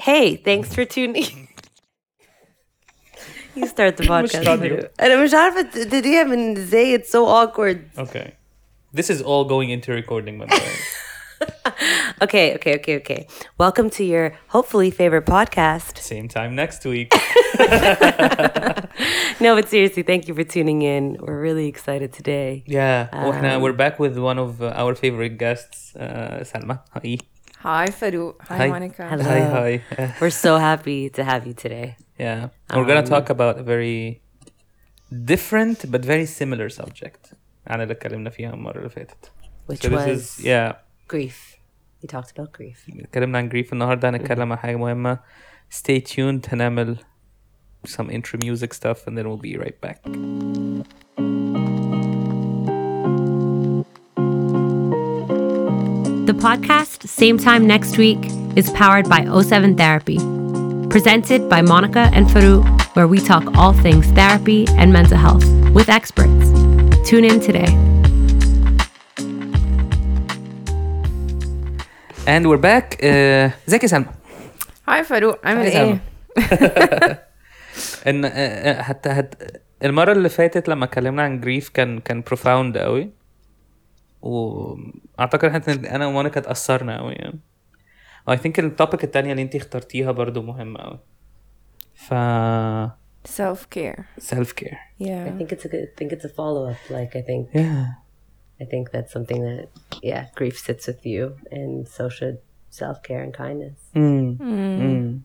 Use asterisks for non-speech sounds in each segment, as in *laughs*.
Hey, thanks for tuning. *laughs* you start the *laughs* podcast. And I'm sure if it did he have say it's so awkward. Okay. This is all going into recording, my *laughs* okay, okay, okay, okay. Welcome to your hopefully favorite podcast. Same time next week. no, but seriously, thank you for tuning in. We're really excited today. Yeah. Um, we're back with one of uh, our favorite guests, uh, Salma. Hi. Hi, Farouk. Hi, Hi. Monica. Hello. Hi, hi. *laughs* We're so happy to have you today. yeah. We're gonna talk about a very different but very similar subject. عن اللي اتكلمنا فيها المرة اللي فاتت. Which So this was is yeah. grief. We talked about grief. اتكلمنا عن grief النهارده هنتكلم عن حاجة مهمة. Stay tuned هنعمل some intro music stuff and then we'll be right back. podcast, same time next week, is powered by O7 Therapy. Presented by Monica and Farouk, where we talk all things therapy and mental health with experts. Tune in today. And we're back. Uh, ازيك يا سلمى؟ Hi, Farouk. عامل Hi, ايه؟ ان آه، آه، حتى هت... المره اللي فاتت لما اتكلمنا عن جريف كان كان بروفاوند قوي واعتقد احنا انا ومونيكا اتاثرنا قوي يعني اي ثينك التوبيك التانية اللي انت اخترتيها برضو مهمة قوي ف Self care. self care I Yeah. think it's a good. I think it's a follow up. Like I think. yeah I think that's something that yeah, grief sits with you, and so should self care and kindness. امم امم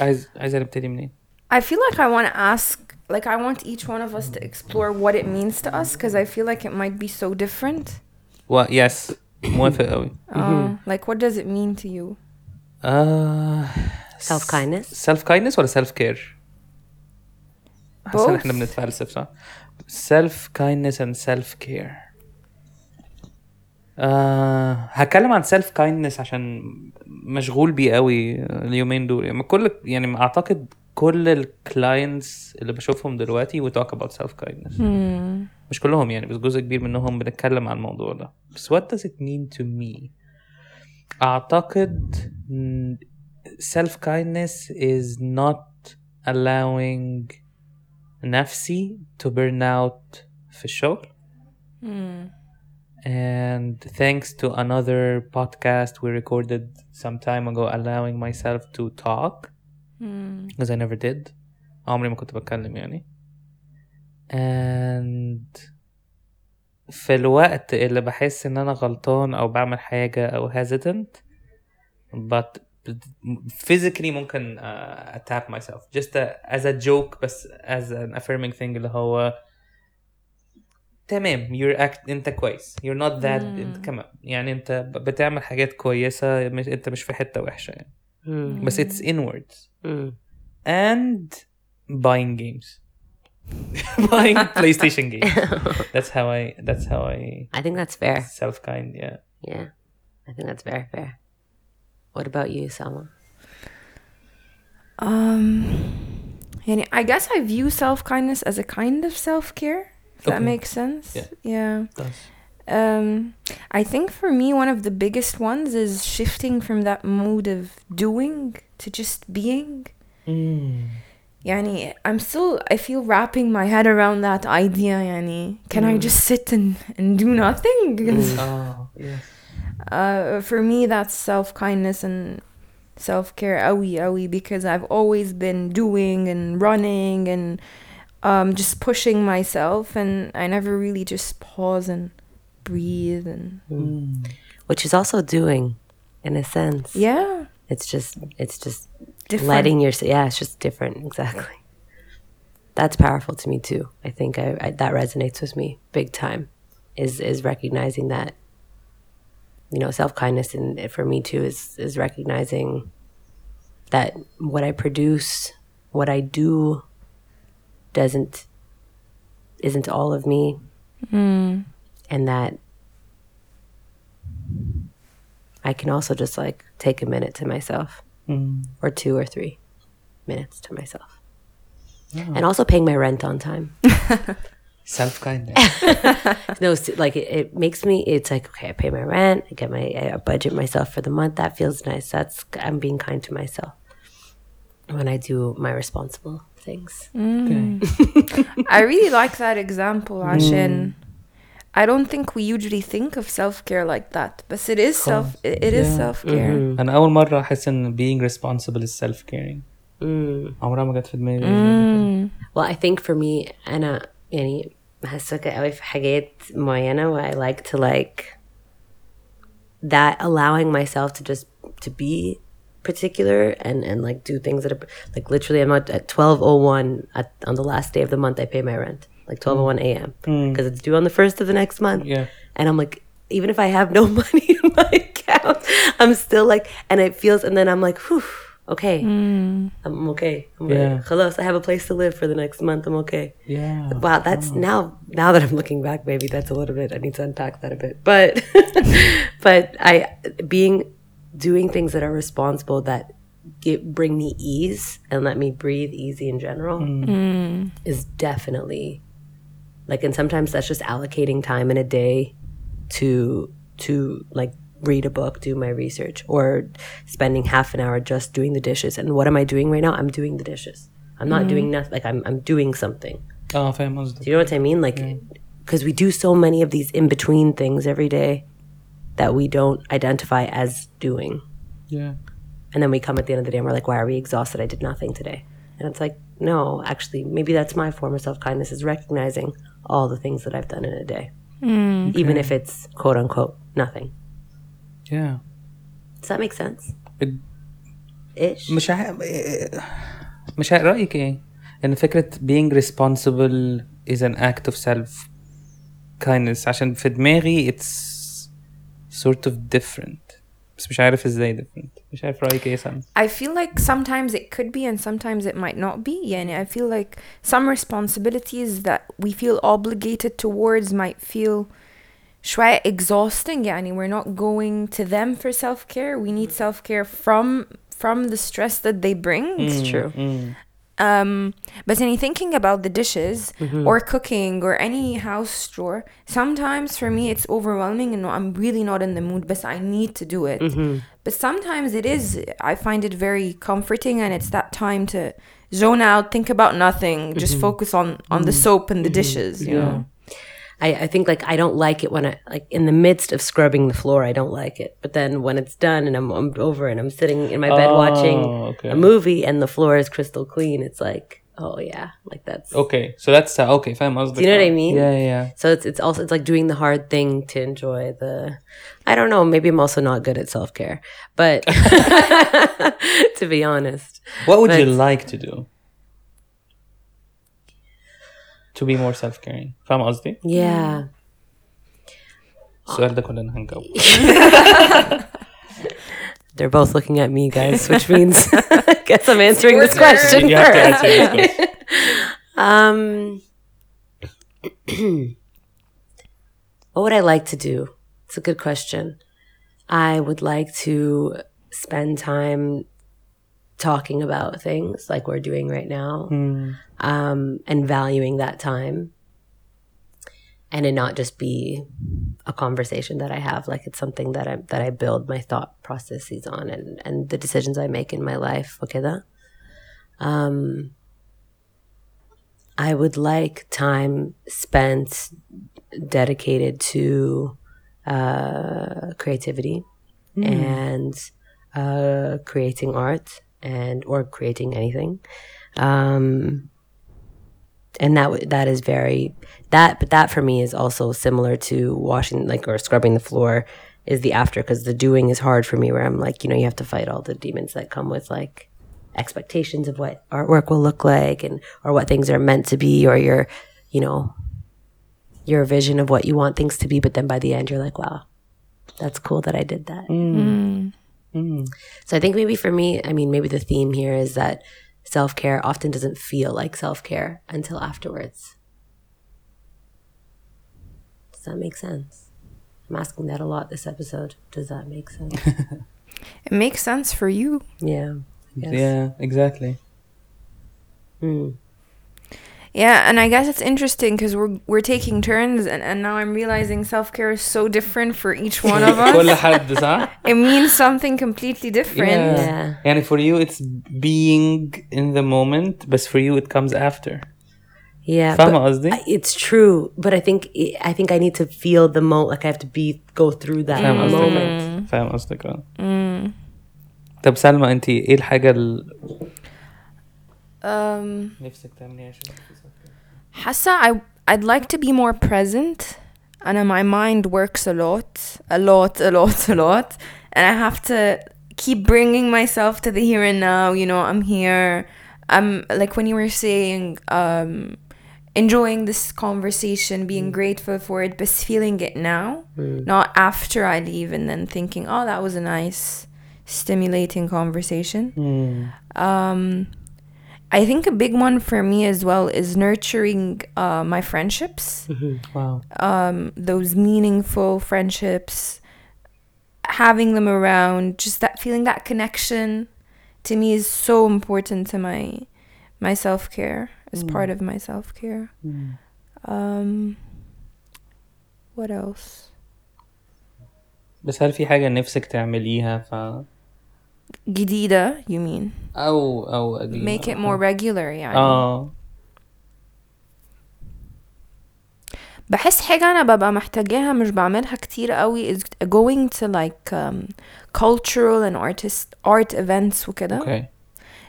عايز عايز نبتدي منين؟ I feel like I want to ask, like, I want each one of us to explore what it means to us because I feel like it might be so different. و يس موافق قوي Uh, like, what does it mean to you? آه Self kindness. سيلف كايندنس ولا سيلف كير؟ حاسس إن Both. إحنا بنتفلسف صح؟ سيلف كايندنس اند سيلف كير آه هتكلم عن سيلف كايندنس عشان مشغول بيه قوي اليومين دول يعني كل يعني أعتقد كل الكلاينتس اللي بشوفهم دلوقتي we talk about self kindness مش كلهم يعني بس جزء كبير منهم بنتكلم عن الموضوع ده بس what does it mean to me اعتقد mm, self kindness is not allowing نفسي to burn out في الشغل and thanks to another podcast we recorded some time ago allowing myself to talk because I never did عمري ما كنت بتكلم يعني and في الوقت اللي بحس ان انا غلطان او بعمل حاجة او hesitant but physically ممكن uh, tap myself just a, as a joke بس as an affirming thing اللي هو تمام you're act انت كويس you're not that انت كمان يعني انت ب- بتعمل حاجات كويسة مش انت مش في حتة وحشة يعني Mm. بس it's inwards Mm. and buying games *laughs* buying *laughs* PlayStation games *laughs* that's how I that's how I I think that's fair. self kind yeah Yeah, I think that's very fair. What about you, Salma? Um, yani, I guess I view self kindness as a kind of self care, if that makes sense. Yeah. yeah. does Um, I think for me, one of the biggest ones is shifting from that mode of doing to just being. Yani, I'm still, I feel wrapping my head around that idea. Yani, can I just sit and, and do nothing? *laughs* oh yes uh, for me, that's self kindness and self care, awi awi, because I've always been doing and running and um, just pushing myself, and I never really just pause and breathe and Which is also doing, in a sense. yeah, It's just, it's just different. letting yourself yeah, it's just different. Exactly. That's powerful to me too. I think I, I that resonates with me big time. Is is recognizing that. You know, self kindness, and for me too, is is recognizing that what I produce, what I do, doesn't isn't all of me, hmm. and that I can also just like take a minute to myself, mm. or two or three minutes to myself. Oh. And also paying my rent on time. *laughs* Self kindness. *laughs* no, like it, it, makes me. It's like okay, I pay my rent. I get my I budget myself for the month. That feels nice. That's I'm being kind to myself when I do my responsible things. Mm. Okay. *laughs* I really like that example, Ashin. Mm. I don't think we usually think of self-care like that. But it is self it, it is Yeah. self-care. انا اول مره احس ان being responsible is self caring عمرها ما جت في دماغي Mm. Well, I think for me أنا يعني بحسك قوي في حاجات معينة where I like to like that allowing myself to just to be particular and and like do things that are like literally I'm at, at 12:01 at on the last day of the month I pay my rent like 12 1 a.m. Mm. because it's due on the first of the next month. Yeah. And I'm like, even if I have no *laughs* money in my account, I'm still like, and it feels, and then I'm like, whew, okay, mm. I'm okay. I'm yeah. like, hello, so I have a place to live for the next month. I'm okay. Yeah. Wow, that's now, now that I'm looking back, maybe that's a little bit, I need to unpack that a bit. But, *laughs* but I, being, doing things that are responsible that get, bring me ease and let me breathe easy in general mm. mm. is definitely like, and sometimes that's just allocating time in a day to, to like read a book, do my research, or spending half an hour just doing the dishes. And what am I doing right now? I'm doing the dishes. I'm not mm. doing nothing. Like, I'm, I'm doing something. Oh, do you know what I mean? Like, because yeah. we do so many of these in between things every day that we don't identify as doing. Yeah. And then we come at the end of the day and we're like, why are we exhausted? I did nothing today. And it's like, no, actually, maybe that's my form of self kindness is recognizing all the things that I've done in a day, even if it's quote unquote nothing. yeah Does that make sense? It- Ish. مش عارف مش عارف رأيك ايه؟ ان فكرة being responsible is an act of self kindness عشان في دماغي it's sort of different بس مش عارف ازاي different مش عارف رأيك ايه سام I feel like sometimes it could be and sometimes it might not be. يعني I feel like some responsibilities that we feel obligated towards might feel شوية exhausting يعني we're not going to them for self-care. We need self-care from from the stress that they bring. It's true. Um, but any thinking about the dishes mm-hmm. or cooking or any house chore, sometimes for me it's overwhelming and I'm really not in the mood, but I need to do it. Mm-hmm. But sometimes it is, I find it very comforting and it's that time to zone out, think about nothing, just mm-hmm. focus on, on the soap and the dishes, you know? I, I think like I don't like it when I like in the midst of scrubbing the floor. I don't like it, but then when it's done and I'm, I'm over and I'm sitting in my bed oh, watching okay. a movie and the floor is crystal clean, it's like oh yeah, like that's okay. So that's uh, okay. Fine, do you know what I mean? Yeah, yeah. So it's it's also it's like doing the hard thing to enjoy the. I don't know. Maybe I'm also not good at self care, but *laughs* *laughs* to be honest, what would but, you like to do? to be more self caring فاهم قصدي؟ yeah السؤال ده كلنا هنجاوب they're both looking at me guys which means *laughs* I guess I'm answering this question you have to first. answer this question *laughs* Um, *clears throat* what would I like to do? It's a good question. I would like to spend time talking about things like we're doing right now, um, and valuing that time, and it not just be a conversation that I have. Like it's something that I that I build my thought processes on, and and the decisions I make in my life. Okay, that. Um, I would like time spent dedicated to uh, creativity and uh, creating art and or creating anything. Um, and that that is very that but that for me is also similar to washing like or scrubbing the floor is the after because the doing is hard for me where I'm like you know you have to fight all the demons that come with like expectations of what artwork will look like and or what things are meant to be or your you know your vision of what you want things to be but then by the end you're like wow that's cool that I did that Mm. so I think maybe for me I mean maybe the theme here is that self-care often doesn't feel like self-care until afterwards. Does that make sense? I'm asking that a lot this episode. Does that make sense? *laughs* It makes sense for you. yeah. Yeah exactly mm. Yeah, and I guess it's interesting because we're we're taking turns, and, and now I'm realizing self care is so different for each one of كل *laughs* *laughs* us. حد صح؟ it means something completely different. Yeah. يعني for you it's being in the moment but for you it comes after Yeah. فاهمة but قصدي؟ I- It's true, but I think I think I need to feel the moment. Like I have to be go through that فاهم قصدك moment. فاهم قصدك اه طب سلمى انت ايه الحاجة اللي Um, نفسك تعمليها عشان حاسة I I'd like to be more present and my mind works a lot a lot a lot a lot and I have to keep bringing myself to the here and now you know I'm here I'm like when you were saying um enjoying this conversation being grateful for it but feeling it now not after I leave and then thinking oh that was a nice stimulating conversation um I think a big one for me as well is nurturing uh, my friendships, واو um, those meaningful friendships, having them around, just that feeling that connection to me is so important to my my self care as part of my self care. Um, what else? بس هل في حاجة نفسك تعمليها ف جديدة, you mean? أو أو قديمة Make it more regular, يعني. اه بحس حاجة أنا ببقى محتاجاها مش بعملها كتير قوي is going to like um, cultural and artist art events وكده اوكي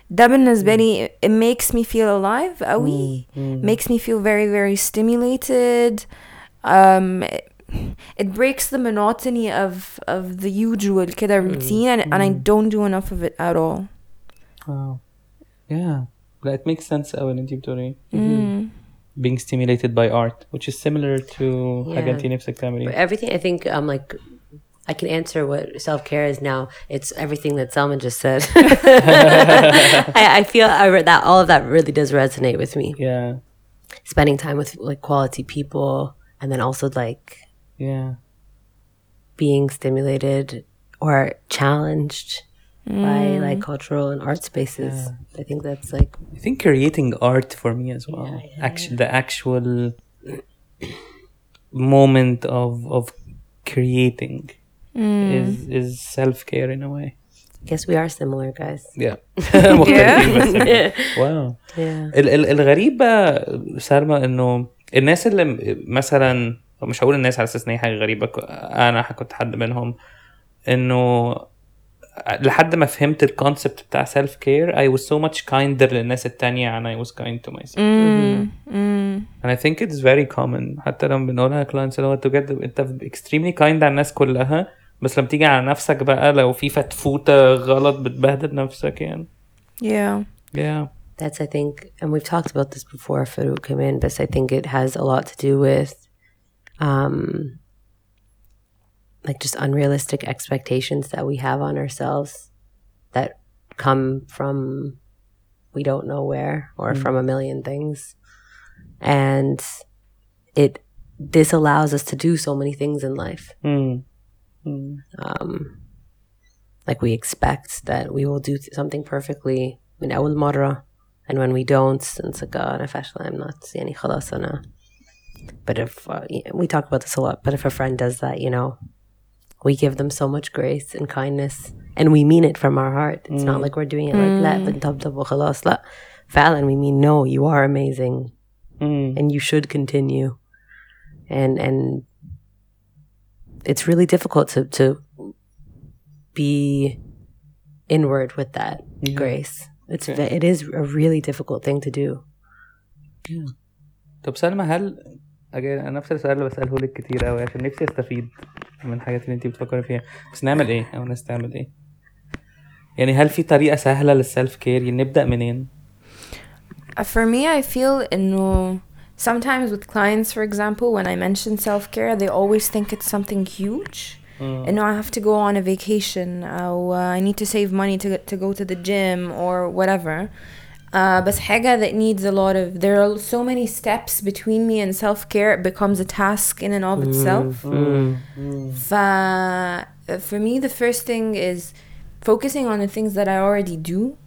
ده بالنسبة لي it makes me feel alive قوي makes me feel very very stimulated um, it breaks the monotony of of the usual kidda mm. routine and, and I mm. don't do enough of it at all. Wow, Yeah. That makes sense قوي اللي انت بتقوليه. Being stimulated by art, which is similar to yeah. Everything I think I'm like I can answer what self care is now. It's everything that Salma just said. *laughs* *laughs* I, I, feel I that all of that really does resonate with me. Yeah, spending time with like quality people, and then also like yeah being stimulated or challenged by like cultural and art spaces. I think that's like I think creating art for me as well. Actually, the actual *clears throat* moment of of creating is is self care in a way. I guess we are similar, guys. Yeah. *laughs* *laughs* مختلفين بس *laughs* واو Yeah. ال ال الغريب بقى سلمى انه الناس اللي م- مثلا مش هقول الناس على أساس إن هي حاجة غريبة. أنا كنت حد منهم إنه لحد ما فهمت الكونسبت بتاع سيلف كير I was so much kinder للناس التانية I was kind to myself. Mm. Mm. and I think it's very common. حتى لما بنقولها clients اللي هو انت بجد أنت extremely kind على الناس كلها بس لما تيجي على نفسك بقى لو في فتفوتة غلط بتبهدل نفسك يعني. Yeah. Yeah. That's, I think, and we've talked about this before, Farouk came in, but I think it has a lot to do with, um, like just unrealistic expectations that we have on ourselves that come from we don't know where or from a million things. And it disallows us to do so many things in life. mm. um, like we expect that we will do th- something perfectly من أول مرة and when we don't it's like oh أنا فاشلة I'm not يعني خلاص أنا but if uh, y- we talk about this a lot but if a friend does that you know we give them so much grace and kindness and we mean it from our heart it's not like we're doing it like لا بنطبطب وخلاص لا فعلا we mean no you are amazing Mm. and you should continue and and it's really difficult to to be inward with that grace it's ve- it is a really difficult thing to do طب سلمى هل أجي أنا نفس السؤال اللي بساله لك كتير قوي عشان نفسي استفيد من الحاجات اللي انت بتفكري فيها بس نعمل إيه أو الناس تعمل إيه يعني هل في طريقه سهله للسيلف كير يعني نبدا منين Uh, For me, I feel إنه sometimes with clients, for example, when I mention self care, they always think it's something huge. إنه I have to go on a vacation أو uh, I need to save money to to go to the gym or whatever. Uh, بس حاجة that needs a lot of there are so many steps between me and self care it becomes a task in and of itself. ف- for me, the first thing is focusing on the things that I already do.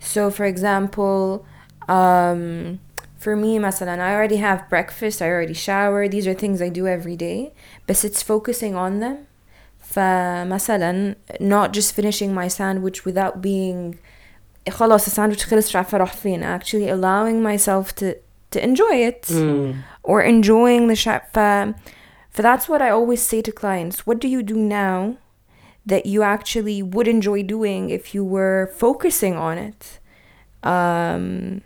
So, for example, um, for me مثلا I already have breakfast I already shower these are things I do every day but it's focusing on them فمثلا not just finishing my sandwich without being خلاص الساندويتش خلص مش عارفة اروح فين actually allowing myself to to enjoy it or enjoying the shop ف, ف that's what I always say to clients what do you do now that you actually would enjoy doing if you were focusing on it um,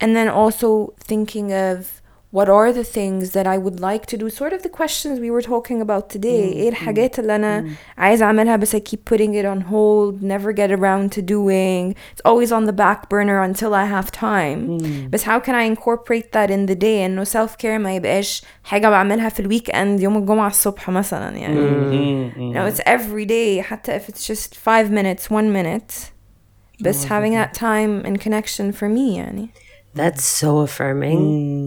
and then also thinking of what are the things that I would like to do sort of the questions we were talking about today ايه الحاجات اللي انا عايزة اعملها بس I keep putting it on hold never get around to doing it's always on the back burner until I have time بس how can I incorporate that in the day انه self care ما يبقاش حاجة بعملها في الويك اند يوم الجمعة الصبح مثلا يعني no it's every day حتى if it's just five minutes one minute بس having that time and connection for me يعني That's so affirming.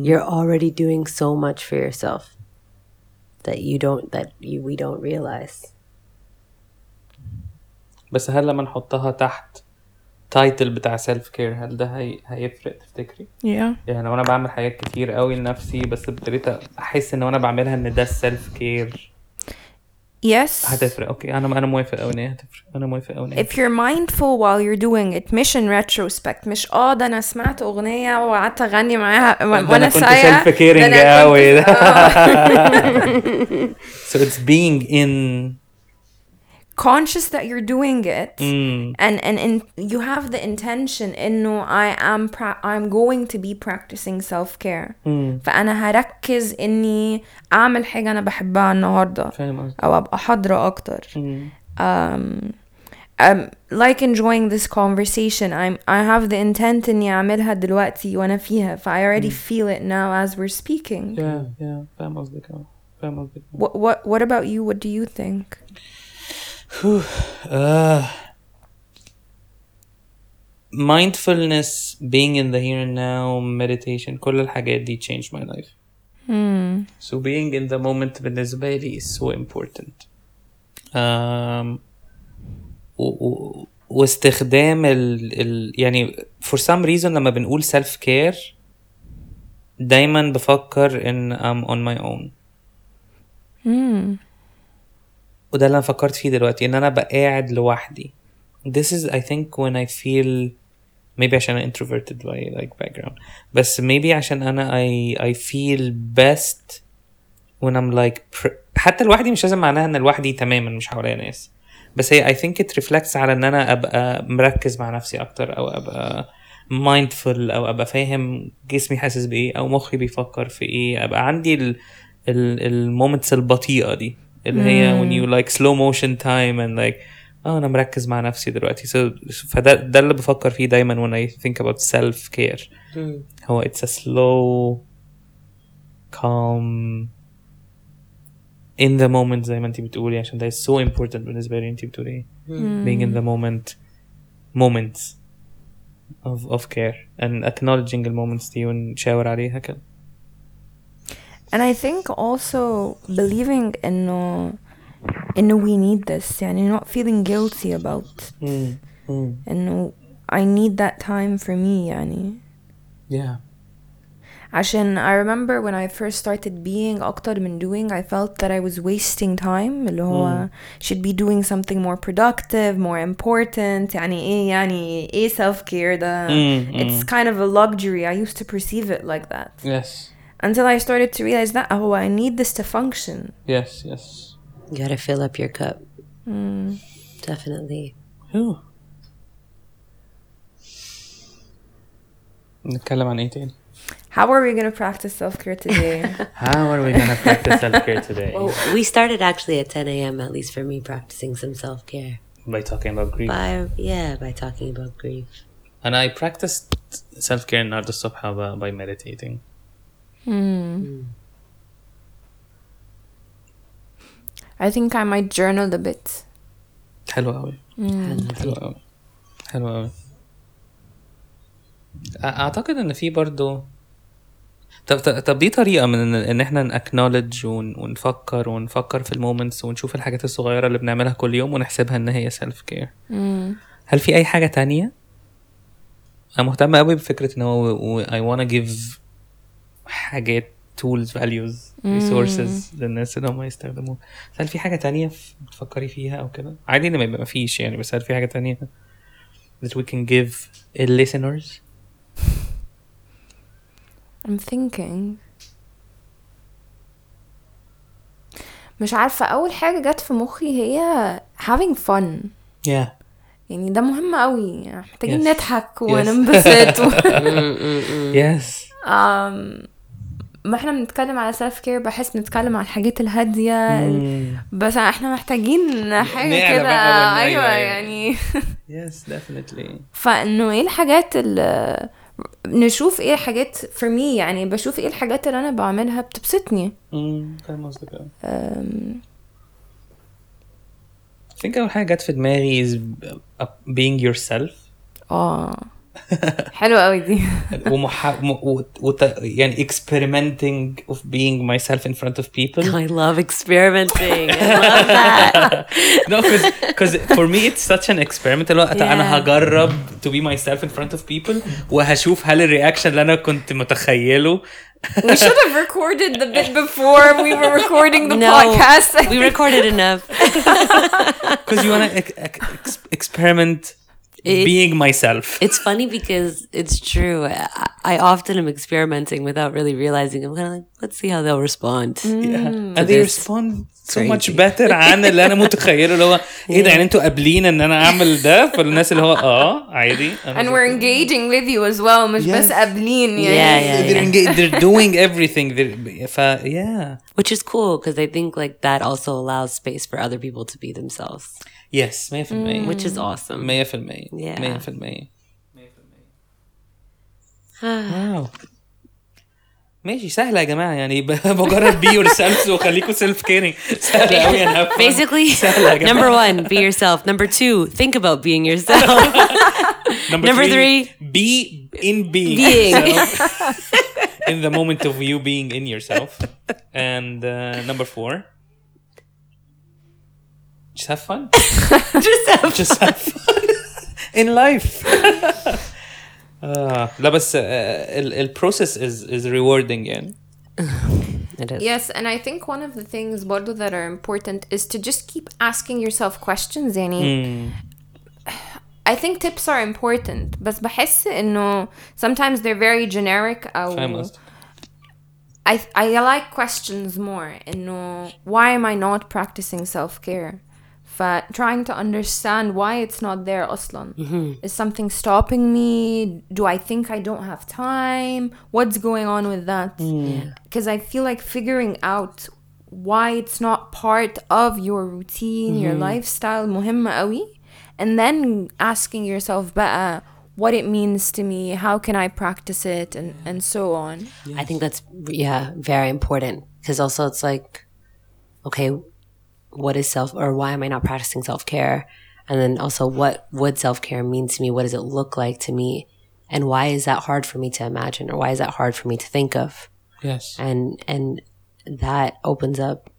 You're already doing so much for yourself that you don't that you we don't realize. بس هل لما نحطها تحت تايتل بتاع سيلف كير هل ده هي... هيفرق تفتكري؟ yeah يعني لو انا بعمل حاجات كتير قوي لنفسي بس ابتديت احس ان وانا بعملها ان ده السيلف كير yes هتفرق اوكي انا انا موافق قوي ان هي هتفرق انا موافق قوي ان هي if you're mindful while you're doing it مش in retrospect مش اه ده انا سمعت اغنيه وقعدت اغني معاها و- أنا وانا كنت سايقه self caring ده أنا كنت- قوي. آه. so it's being in conscious that you're doing it mm, and and and you have the intention انه I am pra- I'm going to be practicing self care فانا هركز اني اعمل حاجه انا بحبها النهارده فاهم قصدي او ابقى حاضره اكتر مم. um, um, like enjoying this conversation I'm I have the intent اني اعملها دلوقتي وانا فيها ف I already feel it now as we're speaking yeah yeah فاهم قصدك اه فاهم قصدك what what what about you what do you think Uh, mindfulness being in the here and now meditation كل الحاجات دي changed my life so being in the moment بالنسبة لي is so important um, و, و, واستخدام ال, ال يعني for some reason لما بنقول self care دايما بفكر ان I'm on my own وده اللي أنا فكرت فيه دلوقتي إن أنا بقى قاعد لوحدي. This is I think when I feel maybe عشان أنا introverted by like background. بس maybe عشان أنا I I feel best when I'm like حتى لوحدي مش لازم معناها إن لوحدي تماما مش حواليا ناس. بس هي I think it reflects على إن أنا أبقى مركز مع نفسي أكتر أو أبقى mindful أو أبقى فاهم جسمي حاسس بإيه أو مخي بيفكر في إيه أبقى عندي ال ال المومنتس البطيئة دي. اللي هي when you like slow motion time and like اه انا مركز مع نفسي دلوقتي so, فده ده اللي بفكر فيه دايما when I think about self care هو it's a slow calm in the moment زي ما انت بتقولي عشان ده is so important بالنسبة لي انت بتقولي being in the moment moments of of care and acknowledging the moments دي ونشاور عليها كده and I think also believing انه انه we need this يعني not feeling guilty about انه I need that time for me يعني yeah عشان I remember when I first started being أكتر من doing I felt that I was wasting time اللي هو should be doing something more productive more important يعني ايه يعني ايه self care ده Mm, it's kind of a luxury I used to perceive it like that yes until I started to realize that oh I need this to function yes yes You gotta fill up your cup. Definitely. Whew. نتكلم عن ايه تاني؟ how are we gonna practice self care today *laughs* How are we gonna practice self-care today? Well, we started actually at 10 a.m. At least for me, practicing some self care. By talking about grief. By yeah, by talking about grief. And I practiced self-care النهاردة الصبح by, by meditating. I think I might journal a bit. حلو قوي. حلو قوي. حلو قوي. أعتقد إن في برضو طب طب دي طريقة من ان, إن إحنا نأكنولج ون, ونفكر ونفكر في المومنتس ونشوف الحاجات الصغيرة اللي بنعملها كل يوم ونحسبها إن هي سيلف كير هل في أي حاجة تانية؟ أنا مهتم قوي بفكرة إن هو I wanna give حاجات tools values resources للناس اللي هم يستخدموها. هل في حاجة تانية بتفكري فيها أو كده؟ عادي إن ما يبقى مفيش يعني بس هل في حاجة تانية that we can give listeners I'm thinking. مش عارفة أول حاجة جت في مخي هي having fun. Yeah. يعني ده مهم قوي محتاجين Yes. نضحك وننبسط. و... *laughs* *laughs* yes. Um, ما إحنا بنتكلم على سيلف كير بحس بنتكلم على الحاجات الهادية Mm. بس إحنا محتاجين حاجة نعلى كده. أيوه أيوة، أيوة. يعني. Yes definitely. فإنه إيه الحاجات اللي نشوف إيه الحاجات for me يعني بشوف إيه الحاجات اللي أنا بعملها بتبسطني. mm, فاهم قصدك I think أول حاجة جت في دماغي is being yourself. آه. *laughs* حلوة قوي دي *laughs* ومح... م... و... وت... يعني experimenting of being myself in front of people I love experimenting. I love that. *laughs* no because because for me it's such an experiment اللي هو Yeah. انا هجرب to be myself in front of people وهشوف هل الرياكشن اللي انا كنت متخيله we should have recorded the bit before we were recording the no, podcast we recorded enough. because you want to ex- ex- experiment it- being myself It's funny because it's true. I, I often am experimenting without really realizing. I'm kind of like, let's see how they'll respond. yeah. and they respond so much crazy. better عن اللي انا متخيله اللي هو ايه ده يعني انتوا قابلين ان انا اعمل ده فالناس اللي هو اه عادي and we're engaging with you as well مش بس Yes. قابلين Yeah, يعني yeah. they're, engaged, they're doing *laughs* everything they're, ف yeah Which is cool because I think like that also allows space for other people to be themselves, yes 100% which is awesome. 100% Yeah. 100% *sighs* واو ماشي سهلة يا جماعة يعني ب- *laughs* مجرد بي يور سيلف وخليكوا سيلف كيرنج سهلة قوي انا هفهم. Basically, سهلة يا جماعة. number one, be yourself. Number two, think about being yourself. *laughs* *laughs* number three, be in being Being. yourself. in the moment of you being in yourself and uh, number four just have fun just have just have fun in life آه لا بس ال process is is rewarding يعني *laughs* it is. Yes, and I think one of the things برضو that are important is to just keep asking yourself questions يعني I think tips are important بس بحس انه sometimes they're very generic او فاهم قصدك I I like questions more انه why am I not practicing self-care ف trying to understand why it's not there اصلا is something stopping me do I think I don't have time what's going on with that because I feel like figuring out why it's not part of your routine your lifestyle مهمة قوي and then asking yourself بقى what it means to me how can I practice it and and so on I think that's yeah very important because also it's like, okay, what is self or why am I not practicing self care? And then also, what would self care mean to me? What does it look like to me? And why is that hard for me to imagine, or why is that hard for me to think of? yes And and that opens up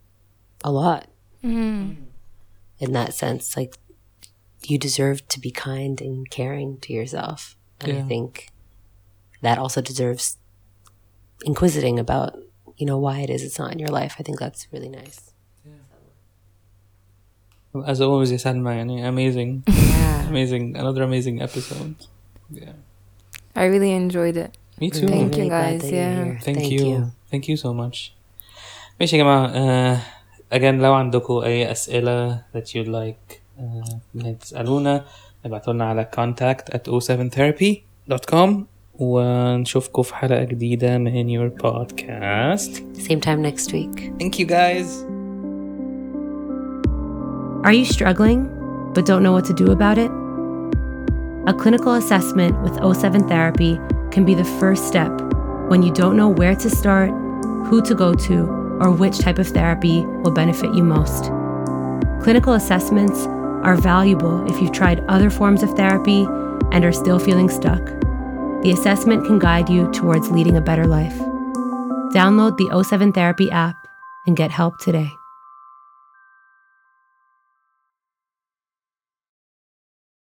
a lot mm-hmm. in that sense. Like you deserve to be kind and caring to yourself, and I think that also deserves inquisiting about you know why it is it's not in your life. I think that's really nice. as always يا سلمى يعني amazing Yeah. amazing another amazing episode yeah I really enjoyed it me too Thank you, really glad guys. that you're Yeah. here. thank, you. thank you so much ماشي يا جماعة uh, again لو عندكم أي أسئلة that you'd like uh, إنها تسألونا ابعتوا لنا على contact at 07therapy.com ونشوفكم في حلقة جديدة من your podcast Same time next week. thank you guys are you struggling but don't know what to do about it? A clinical assessment with O7 Therapy can be the first step when you don't know where to start, who to go to, or which type of therapy will benefit you most. Clinical assessments are valuable if you've tried other forms of therapy and are still feeling stuck. The assessment can guide you towards leading a better life. Download the O7 Therapy app and get help today.